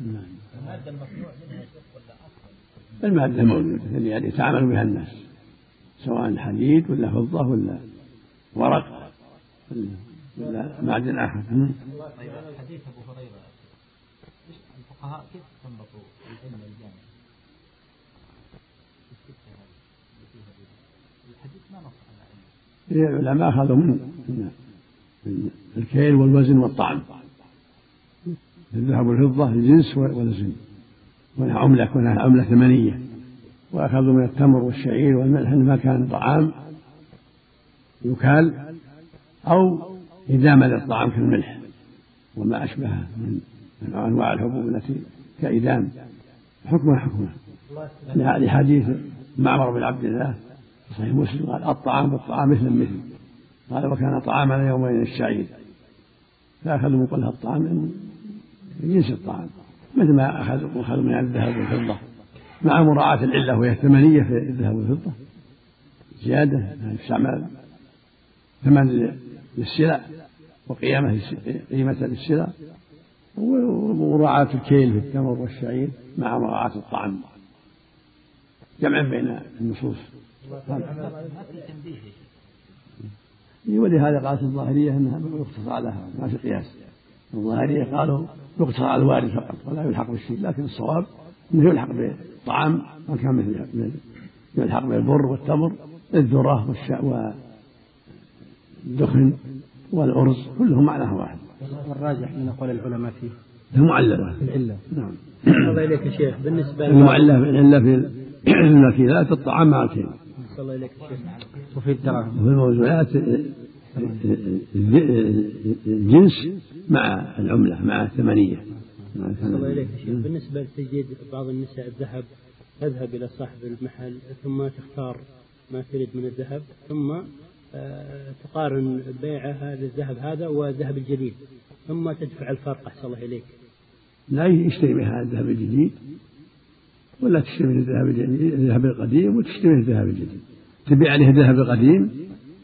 نعم المادة المصنوع منها ولا المادة موجودة اللي يعني يتعامل بها الناس سواء حديد ولا فضة ولا ورق ولا معدن آخر. حديث أبو هريرة. الفقهاء كيف استنبطوا العلم الجامع؟ الحديث ما نص على العلماء أخذوا من الكيل والوزن والطعم الذهب والفضة الجنس والزن ولا عملة كونها عملة ثمنية. وأخذوا من التمر والشعير والملح ما كان طعام يكال أو إدامة للطعام كالملح. وما أشبهه من أنواع الحبوب التي كإدام. حكمها حكمها. لحديث معمر بن عبد الله في صحيح مسلم. قال الطعام بالطعام مثل مثل قال وكان طعامنا يومين الشعير. فأخذوا من قولها الطعام من جنس الطعام. مثل ما أخذوا أخذوا من الذهب والفضة. مع مراعاة العلة وهي الثمنية في الذهب والفضة. زيادة يعني استعمال ثمن للسلع وقيامة قيمة للسلع. ومراعاة الكيل في التمر والشعير مع مراعاة الطعام. جمعا بين النصوص. ولهذا قالت الظاهرية أنها يقتصر عليها ما في قياس. الظاهرية قالوا يقتصر على الوارد فقط ولا يلحق بالشيء لكن الصواب أنه يلحق بالطعام ما كان مثل يلحق بالبر والتمر الذرة والدخن والأرز كلهم معناه واحد. والراجح من أقوال العلماء فيه. المعللة العلة. نعم. الله إليك يا شيخ. بالنسبة المعلة العلة في الماكيلات الطعام مع الكيل الله إليك يا شيخ. وفي الدراهم. وفي الموزونات الجنس مع العملة مع الثمنية الله إليك شيخ. بالنسبة لتجد بعض النساء الذهب تذهب إلى صاحب المحل ثم تختار ما تريد من الذهب ثم آه، تقارن بيعها للذهب هذا والذهب الجديد ثم تدفع الفرق. أحسن الله إليك. لا يشتري بها الذهب الجديد ولا تشتري من الذهب الذهب القديم وتشتري من الذهب الجديد. تبيع عليه الذهب القديم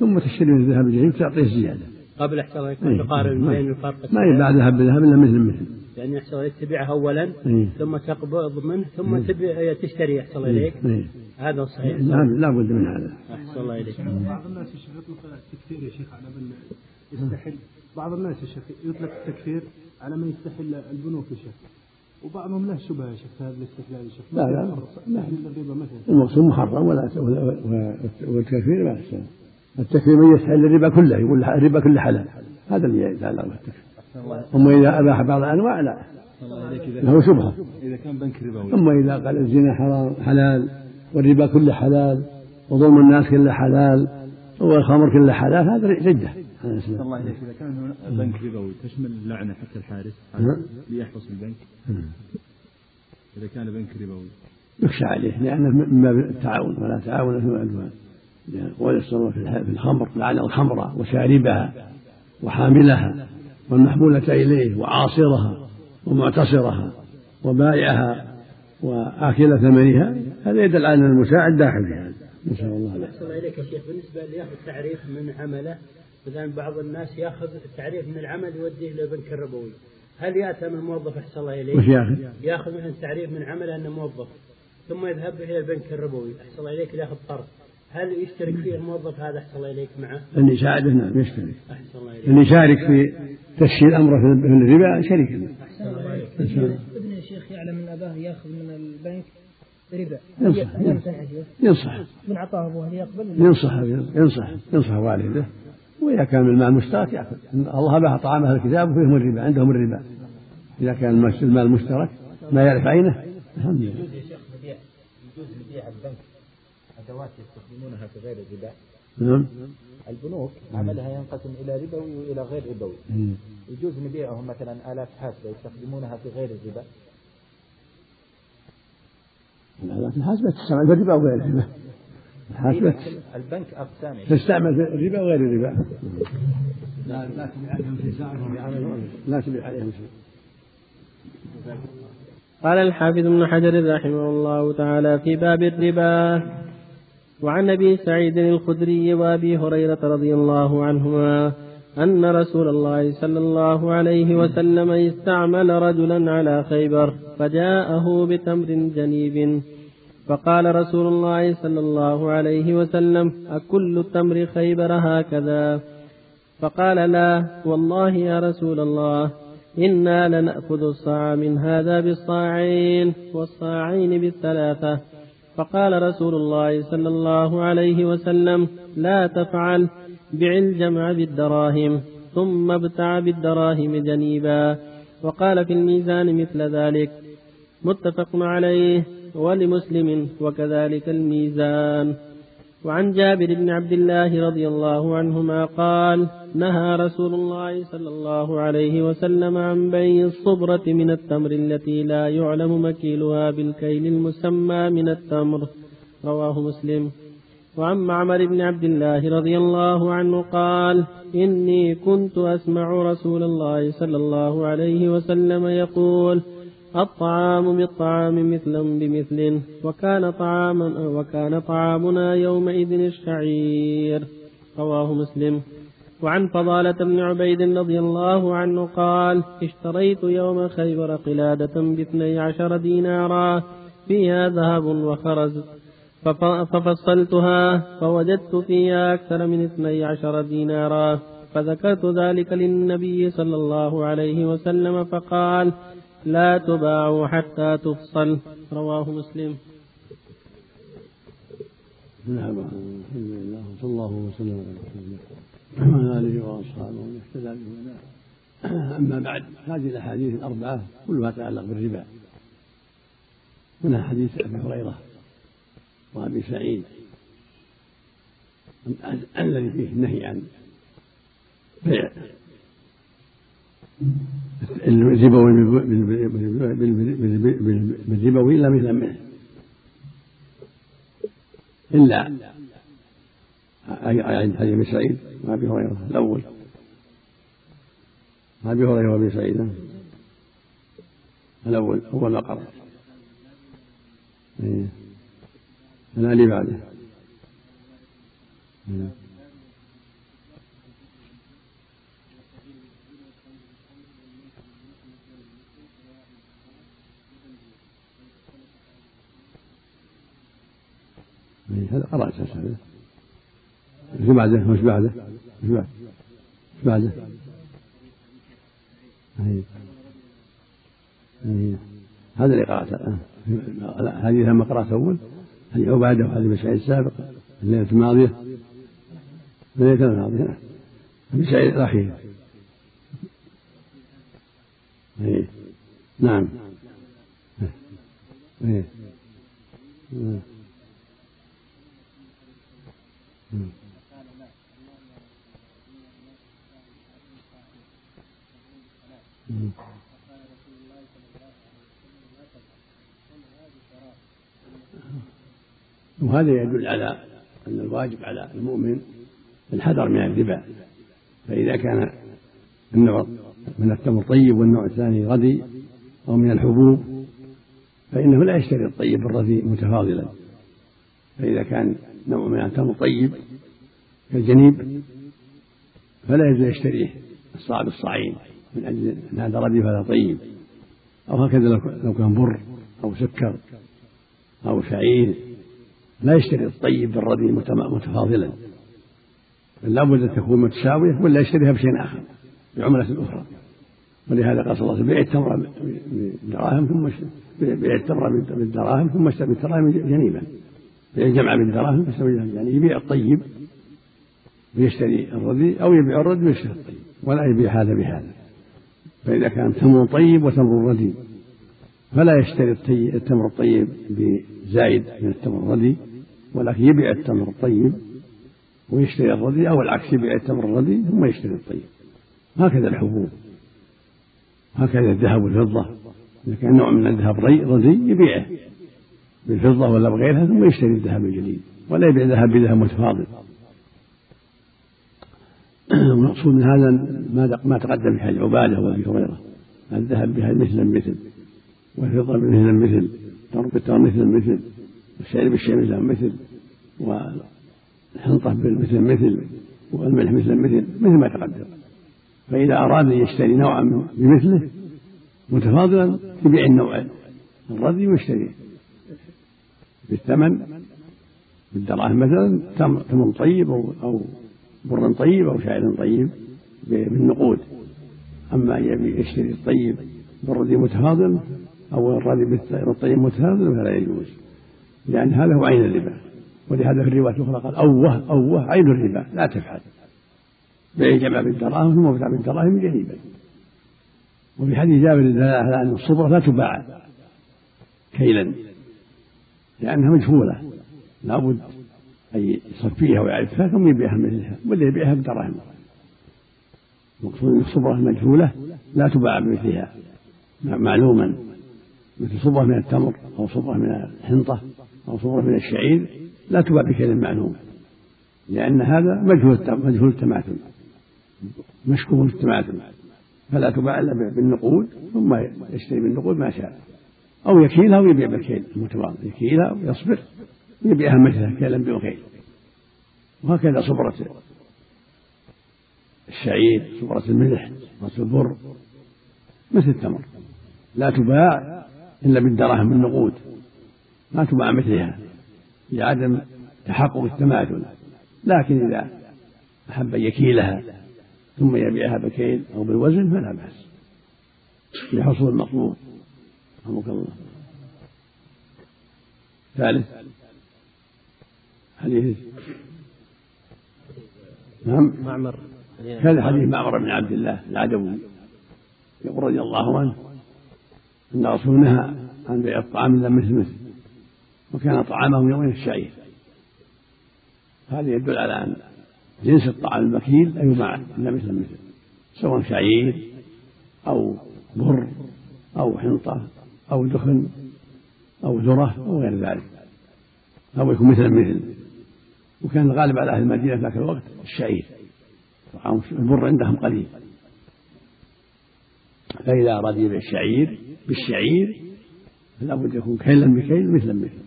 ثم تشتري من الذهب الجديد تعطيه زيادة. قبل أحسن الله إليك تقارن بين الفرق ما يباع ذهب بذهب إلا مثل مثل. يعني أحسن الله تبيعها أولا إيه؟ ثم تقبض منه ثم إيه؟ تبيع تشتري أحسن الله إليك. إيه؟ هذا صحيح. لا لا بد من هذا. أحسن الله إليك. بعض الناس يا شيخ يطلق التكفير يا شيخ على من يستحل. بعض الناس يا شيخ يطلق التكفير على من يستحل البنوك يا شيخ. وبعضهم له شبهة يا شيخ في هذا الاستحلال يا شيخ. لا لا. لا الربا مثلا المقصود محرم ولا والتكفير ما يحسن التكفير من يستحل الربا كله يقول الربا كله حلال. هذا اللي يتعلق بالتكفير أما إذا أباح بعض الأنواع لا. له شبهة. إذا كان بنك ربوي أما إذا قال الزنا حرام حلال والربا كله حلال وظلم الناس كله حلال والخمر كله حلال هذا ردة الله إليك إذا كان بنك ربوي تشمل اللعنة حتى الحارس نعم. ليحرس البنك. نعم. إذا كان بنك ربوي يخشى عليه لأنه من باب التعاون ولا تعاون في العدوان ويصر في الخمر لعن الخمر وشاربها وحاملها والمحمولة إليه وعاصرها ومعتصرها وبائعها وآكل ثمنها هذا يدل على أن المساعد داخل في هذا نسأل الله العافية. أحسن إليك يا شيخ بالنسبة ليأخذ تعريف من عمله مثلا بعض الناس يأخذ التعريف من العمل يوديه إلى البنك الربوي هل يأتم الموظف أحسن الله إليه؟ وش يأخذ؟ يأخذ مثلا تعريف من عمله أنه موظف ثم يذهب إلى البنك الربوي أحسن الله إليك يأخذ قرض هل يشترك فيه الموظف هذا؟ أحسن الله إليك معه؟ اللي يساعده نعم يشترك. أحسن الله إليك. اللي يشارك في تسهيل أمره في الربا شريك أحسن الله إليك. ابن الشيخ يعلم أن أباه يأخذ من البنك ربا. ينصح. ينصح من أعطاه أبوه هل يقبل؟ ينصح ينصح ينصح والده. وإذا كان المال مشترك يأكل الله أباح طعام أهل الكتاب وفيهم الربا عندهم الربا. إذا كان المال مشترك ما يعرف عينه. الحمد لله. يجوز يا شيخ نبيع يجوز نبيع البنك. أدوات يستخدمونها في غير الربا. نعم. البنوك عملها ينقسم إلى ربوي وإلى غير ربوي. يجوز نبيعهم مثلا آلات حاسبة يستخدمونها في غير الربا. الآلات الحاسبة تستعمل في الربا وغير الربا. الحاسبة البنك أقسام. تستعمل في الربا وغير الربا. لا لا تبيع عليهم شيء لا تبيع عليهم شيء قال الحافظ ابن حجر رحمه الله تعالى في باب الربا. وعن أبي سعيد الخدري وأبي هريرة رضي الله عنهما أن رسول الله صلى الله عليه وسلم استعمل رجلا على خيبر فجاءه بتمر جنيب. فقال رسول الله صلى الله عليه وسلم أكل التمر خيبر هكذا؟ فقال لا والله يا رسول الله إنا لنأخذ الصاع من هذا بالصاعين والصاعين بالثلاثة. فقال رسول الله صلى الله عليه وسلم لا تفعل بع الجمع بالدراهم ثم ابتع بالدراهم جنيبا. وقال في الميزان مثل ذلك. متفق عليه ولمسلم وكذلك الميزان. وعن جابر بن عبد الله رضي الله عنهما قال نهى رسول الله صلى الله عليه وسلم عن بيع الصبرة من التمر التي لا يعلم مكيلها بالكيل المسمى من التمر. رواه مسلم. وعن معمر بن عبد الله رضي الله عنه قال إني كنت أسمع رسول الله صلى الله عليه وسلم يقول الطعام بالطعام مثلا بمثل وكان طعاما وكان طعامنا يومئذ الشعير. رواه مسلم. وعن فضالة بن عبيد رضي الله عنه قال اشتريت يوم خيبر قلادة باثني عشر دينارا فيها ذهب وخرز ففصلتها فوجدت فيها أكثر من اثني عشر دينارا فذكرت ذلك للنبي صلى الله عليه وسلم فقال لا تباع حتى تفصل رواه مسلم. نعم الحمد لله وصلى الله وسلم على رسول الله. وعلى اله واصحابه ومن اهتدى أما بعد هذه الأحاديث الأربعة كلها تتعلق بالربا. منها حديث أبي هريرة وأبي سعيد الذي فيه النهي عن بيع. الربوي بالربوي إلا مثل منه إلا عند حديث أبي سعيد وأبي هريرة الأول. أبي هريرة وأبي سعيد. الأول أول ما قرأ إيه. أنا لي بعده. إيه. هذا قرأت هذا إيش بعده؟ وش بعده؟ وش بعده؟ وش بعده؟ هذا اللي قرأته. هذه لما قرأت أول هذه عبادة وهذه مسائل السابق الليلة الماضية. الليلة الماضية. مسائل الأخيرة نعم. إيه. وهذا يدل على أن الواجب على المؤمن الحذر من الربا فإذا كان النوع من التمر طيب والنوع الثاني ردي أو من الحبوب فإنه لا يشتري الطيب بالردي متفاضلا. فإذا كان نوع من التمر طيب كالجنيب فلا يجوز يشتريه الصاع بالصاعين. من أجل أن هذا ردي فهذا طيب. أو هكذا لو كان بر أو سكر أو شعير لا يشتري الطيب بالردي متفاضلا. بل لابد أن تكون متساوية ولا يشتريها بشيء آخر بعملة أخرى. ولهذا قال صلى الله عليه وسلم بيع التمر بالدراهم ثم بيع التمر بالدراهم ثم اشتري بالدراهم جنيبا. بيع الجمع بالدراهم فاشتري يعني يبيع الطيب ويشتري الردي أو يبيع الردي ويشتري الطيب. ولا يبيع هذا بهذا. فإذا كان تمر طيب وتمر ردي فلا يشتري التمر الطيب بزايد من التمر الردي ولكن يبيع التمر الطيب ويشتري الردي أو العكس يبيع التمر الردي ثم يشتري الطيب. هكذا الحبوب. هكذا الذهب والفضة. إذا كان نوع من الذهب ردي يبيعه بالفضة ولا بغيرها ثم يشتري الذهب الجديد. ولا يبيع ذهب بذهب متفاضل. المقصود من هذا ما ما تقدم في حديث عبادة وأبي هريرة. الذهب بها مثلا مثل والفضة مثلا مثل بالتمر مثلا مثل والشعير بالشعير مثلا مثل والحنطة مثل مثل والملح مثل مثل مثل ما تقدم. فإذا أراد أن يشتري نوعا بمثله متفاضلا يبيع النوعين. الردي ويشتري بالثمن بالدراهم مثلا تمر طيب أو أو بر طيب أو شعير طيب بالنقود. أما أن يشتري الطيب بالردي متفاضل أو الردي بالطيب متفاضل فلا يجوز. لأن هذا هو عين الربا. ولهذا في الرواية الأخرى قال أوه أوه عين الربا. لا تفعل. بيع جمع بالدراهم ثم بتاع بالدراهم جريبا. وفي حديث جابر دلاله على أن الصبرة لا تباع كيلا. لأنها مجهولة. لابد أن يصفيها ويعرفها ثم يبيعها مثلها ولا يبيعها بدراهم. المقصود أن الصبرة المجهولة لا تباع بمثلها. معلوما. مثل صبرة من التمر أو صبرة من الحنطة أو صبرة من الشعير لا تباع بكيل معلوم. لأن هذا مجهول مجهول التماثل. مشكوك التماثل. فلا تباع إلا بالنقود ثم يشتري بالنقود ما شاء. أو يكيلها ويبيع بالكيل المتواضع يكيلها ويصبر. ويبيعها مثلها كيلا بوكيل وهكذا صبرة الشعير صبرة الملح صبرة البر مثل التمر. لا تباع إلا بالدراهم بالنقود ما تباع مثلها لعدم تحقق التماثل. لكن إذا أحب أن يكيلها ثم يبيعها بكيل أو بالوزن فلا بأس. لحصول المطلوب رحمك الله. ثالث. حديث. نعم. معمر. كان حديث معمر بن عبد الله العدوي. يقول رضي الله عنه أن الرسول نهى عن بيع الطعام إلا مثل مثل وكان طعامه يومين الشعير. هذا يدل على أن جنس الطعام المكيل لا يباع إلا مثل مثل سواء شعير أو بر أو حنطة أو دخن أو ذرة أو غير ذلك. أو يكون مثل مثل وكان الغالب على أهل المدينة في ذاك الوقت الشعير. البر عندهم قليل. فإذا أراد يبيع الشعير بالشعير فلا بد يكون كيلا بكيل مثلا مثل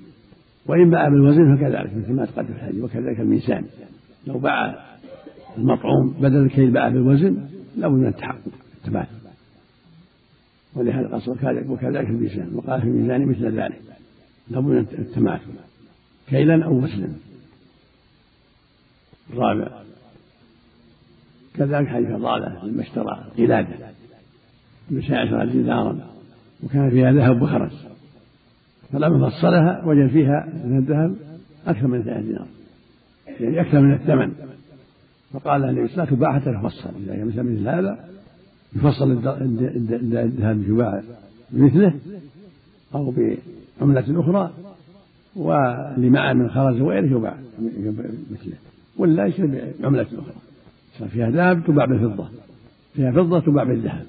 وإن باع بالوزن فكذلك مثل ما تقدم الحديث وكذلك الميزان. لو باع المطعوم بدل الكيل باع بالوزن لابد من التحقق التماثل ولهذا قال وكذلك الميزان. وقال في الميزان مثل ذلك. لابد من التماثل كيلا أو وزنا. الرابع كذلك حديث ضالة لما اشترى قلادة. بساعة عشر دينارا وكان فيها ذهب وخرز. فلما فصلها وجد فيها من الذهب أكثر من ثلاثة دينار. يعني أكثر من الثمن. فقال النبي صلى الله عليه وسلم تباع حتى تفصل. إذا كان مثل هذا يفصل الذهب يباع بمثله أو بعملة أخرى واللي معه من خرز وغيره يباع مثله. ولا يشتري بعملة أخرى. صار فيها ذهب تباع بالفضة. فيها فضة تباع بالذهب.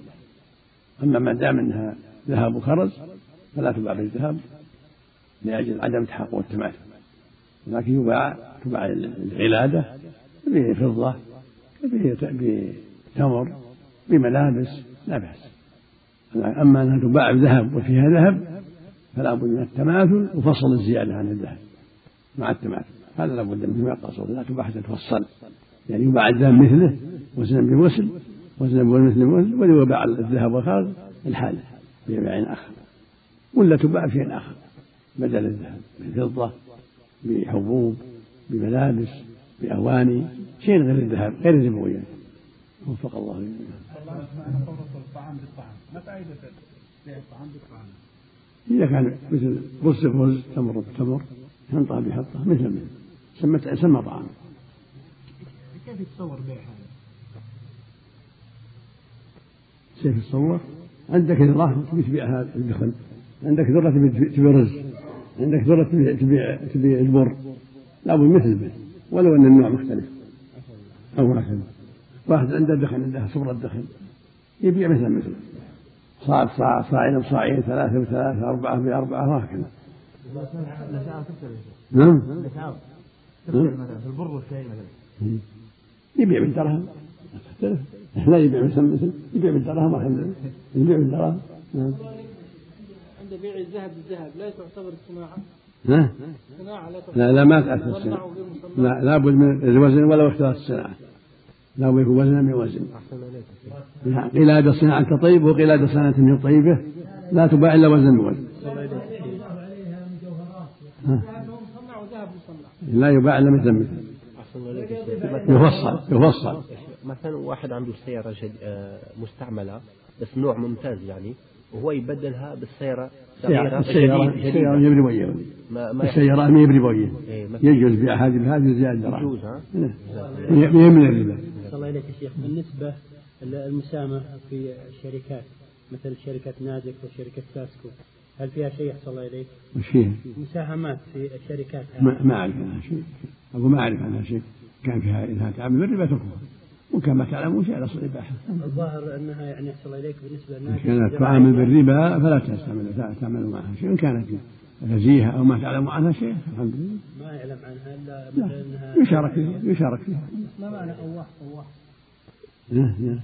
أما ما دام أنها ذهب وخرز فلا تباع بالذهب لأجل عدم تحقق التماثل لكن يباع تباع العلادة بفضة بتمر بملابس لا بأس. أما أنها تباع بذهب وفيها ذهب فلا بد من التماثل وفصل الزيادة عن الذهب مع التماثل. هذا لا بد منه يقصر لا تباع حتى تفصل يعني يباع الذهب مثله وزنا بوسل وزنا بمثل بوسل ويباع الذهب والخارج الحالة ببيع آخر. ولا تباع شيء آخر. بدل الذهب بالفضة بحبوب بملابس بأواني شيء غير الذهب غير الربويات وفق الله الطعام بالطعام ما فائدة بيع الطعام بالطعام إذا كان مثل رز برز تمر بتمر حنطة بحنطة مثل مثل. سمت سمى طعام. كيف يتصور بيع هذا؟ كيف يتصور؟ عندك ذرة تبي تبيعها الدخن عندك ذرة تبي تبي رز. عندك ذرة تبي تبيع تبي البر. لابد مثل مثل. ولو أن النوع مختلف. أو هكذا واحد عنده دخن عنده صبرة دخن يبيع مثل مثل. صاع صاع صاعين بصاعين ثلاثة بثلاثة أربعة بأربعة وهكذا. نعم. البر والشاي مثلا يبيع بالدرهم تختلف لا يبيع مثل يبيع بالدرهم واحد يبيع بالدرهم نعم. عند بيع الذهب بالذهب لا تعتبر الصناعة لا لا لا ما تأثر الصناعة لا لابد من الوزن ولو اختلط الصناعة. لا بد يكون وزنا بوزن قيل هذا صناعة طيب هذا صناعة من طيبة. لا تباع إلا وزنا بوزن لا يباع إلا مثل مثل يفصل يفصل. مثلا واحد عنده سيارة جد... آه، مستعملة بس نوع ممتاز يعني وهو يبدلها بالسيارة السيارة السيارة السيارة ما يبري السيارة ما يبري يجوز بيع هذه بهذه زيادة دراهم يجوز ها؟ هي من الربا. الله إليك يا شيخ. بالنسبة للمساهمة في الشركات مثل شركة نازك وشركة ساسكو هل فيها شيء يحصل الله إليك؟ وش فيها؟ مساهمات في الشركات ما, ما أعرف عنها شيء. أقول ما أعرف عنها شيء. كان فيها إنها تعمل بالربا تكفر وكان ما تعلمون شيء على الإباحة الظاهر أنها يعني يحصل إليك بالنسبة للناس. كانت تعامل بالربا فلا تستعمل تعمل معها شيء. إن كانت نزيهة أو ما تعلم عنها شيء الحمد لله. ما يعلم عنها إلا مثلا أنها يشارك فيها يشارك فيها. ما معنى أواح أواح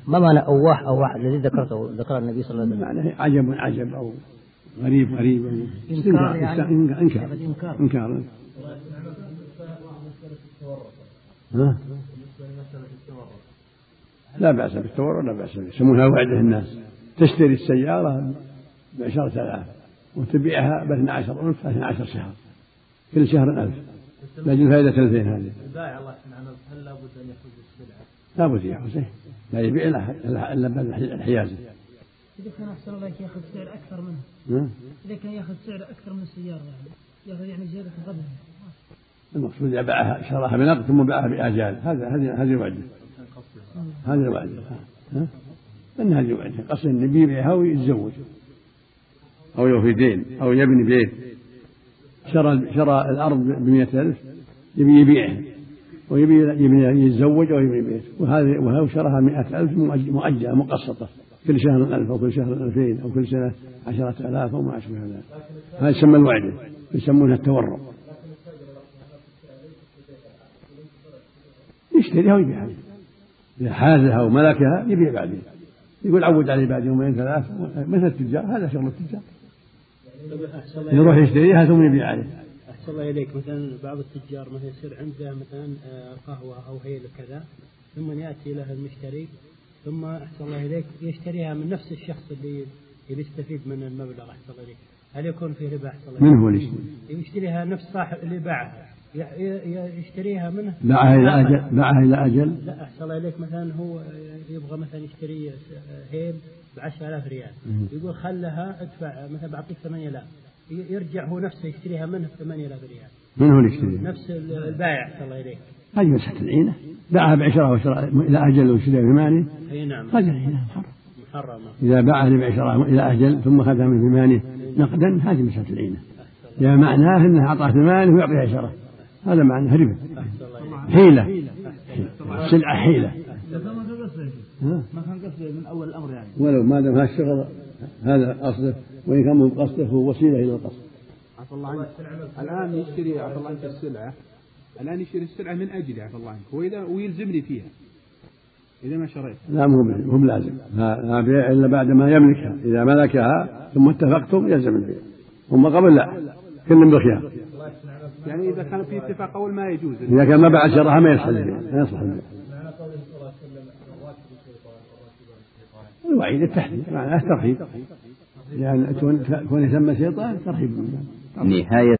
ما معنى أواح أواح الذي ذكرته ذكر النبي صلى الله عليه وسلم. معنى عجب عجب أو غريب غريب إنكار يعني؟ إنكار إنكار. إنكار. ها؟ لا بأس بالتورع لا بأس به. يسمونها وعده الناس. تشتري السيارة بعشرة آلاف وتبيعها ب 12 ألف 12 شهر. كل شهر ألف. لأجل فائدة ألفين هذه. البائع الله سبحانه هل لابد أن يأخذ السلعة؟ لابد يأخذ لا يبيع إلا بالحيازة. إذا كان أحسن الله يأخذ سعر أكثر منه. إذا كان يأخذ سعر أكثر من السيارة يعني. يأخذ يعني زيادة قدرها المقصود باعها شراها بنقد ثم باعها بآجال. هذا هذه هذه وعده هذه ها؟ أن هذه وعده قصد أن يبيعها ويتزوج أو يوفي دين. أو يبني بيت. شرى شرى الأرض بمئة ألف. يبي يبيعها. ويبي يبني يتزوج أو يبني بيت. وهذه وهو شراها مئة ألف مؤجلة مقسطة. كل شهر ألف أو كل شهر ألفين أو كل سنة عشرة آلاف أو ما أشبه ذلك. هذا يسمى الوعد يسمونها التورع. يشتريها ويبيعها. إذا حازها وملكها يبيع بعدين. يقول عود عليه بعد يومين ثلاث مثل التجار هذا شغل التجار. يروح يشتريها ثم يبيع عليه. أحسن الله إليك. مثلا بعض التجار مثلا يصير عنده مثلا آه، قهوة أو هيل كذا ثم يأتي له المشتري ثم أحسن الله إليك يشتريها من نفس الشخص اللي يستفيد من المبلغ أحسن الله إليك. هل يكون فيه ربا؟ أحسن الله من هو اللي يشتريها نفس صاحب اللي باعها. يشتريها منه؟ باعها إلى أجل باعها إلى أجل؟ لا أحسن الله إليك. مثلا هو يبغى مثلا يشتري هيل ب 10000 ريال. يقول خلها ادفع مثلا بعطيك 8000 يرجع هو نفسه يشتريها منه ب 8000 ريال. من هو اللي يشتريها؟ نفس البائع أحسن الله إليك. هذه مسحة العينة. باعها بعشرة وشرى إلى أجل واشتريها بثمانية أي نعم. هذه العينة. محرم محرم إذا باعها بعشرة إلى أجل ثم أخذها من ثمانية نقدا هذه مسحة العينة. يعني معناه أنه أعطاه ثمانية ويعطي عشرة. هذا معنى ربا حيلة. سلعة حيلة. ما كان قصده من أول الأمر يعني ولو ما دام هالشغل هذا قصده. وإن كان من قصده هو وسيلة إلى القصد. عفى الله عنك. الآن يشتري عفى الله عنك السلعة. الآن يشتري السلعة من أجلي عفى الله عنك. وإذا ويلزمني فيها. إذا ما شريت. لا مو مو بلازم. لا بيع إلا بعد ما يملكها. إذا ملكها ثم اتفقتم يلزم البيع أما قبل لا كل بخيار. يعني إذا كان في اتفاق أول ما يجوز. إذا كان ما بعد شرها ما يصح ما يصح الوعيد التحذير معناه الترحيب. لأن كون يسمى شيطان ترحيب. نهاية